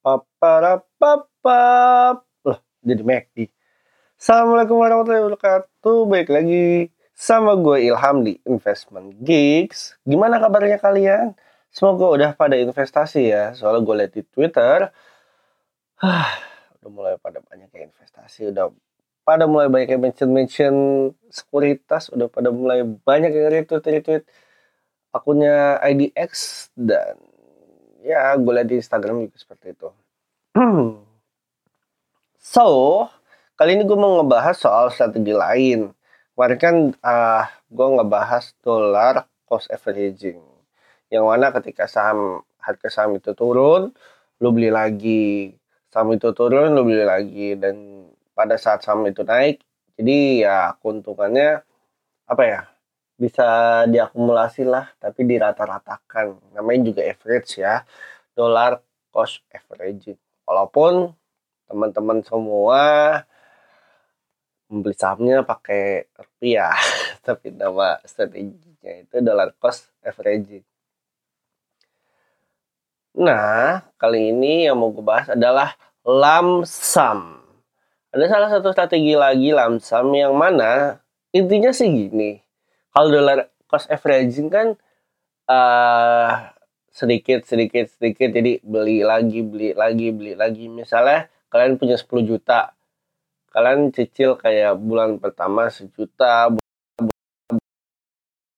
Paparapapap. Loh, jadi McD. Assalamualaikum warahmatullahi wabarakatuh. Baik lagi sama gue Ilham di Investment Gigs. Gimana kabarnya kalian? Semoga udah pada investasi ya. Soalnya gue liat di Twitter, ah, udah mulai pada banyak yang investasi, udah pada mulai banyak yang mention-mention sekuritas, udah pada mulai banyak yang retweet-retweet akunnya IDX dan ya gue lihat di Instagram juga seperti itu. so, kali ini gue mau ngebahas soal strategi lain. Kemarin kan uh, gue ngebahas dolar cost averaging. Yang mana ketika saham harga saham itu turun, lu beli lagi. Saham itu turun, lu beli lagi. Dan pada saat saham itu naik, jadi ya keuntungannya apa ya? Bisa diakumulasi lah, tapi dirata-ratakan. Namanya juga average ya. Dolar cost averaging. Walaupun teman-teman semua membeli sahamnya pakai rupiah, tapi nama strateginya itu dollar cost averaging. Nah, kali ini yang mau gue bahas adalah lamsam. Ada salah satu strategi lagi lamsam yang mana intinya sih gini. Kalau dollar cost averaging kan uh, sedikit sedikit sedikit. Jadi beli lagi beli lagi beli lagi. Misalnya kalian punya 10 juta kalian cicil kayak bulan pertama sejuta,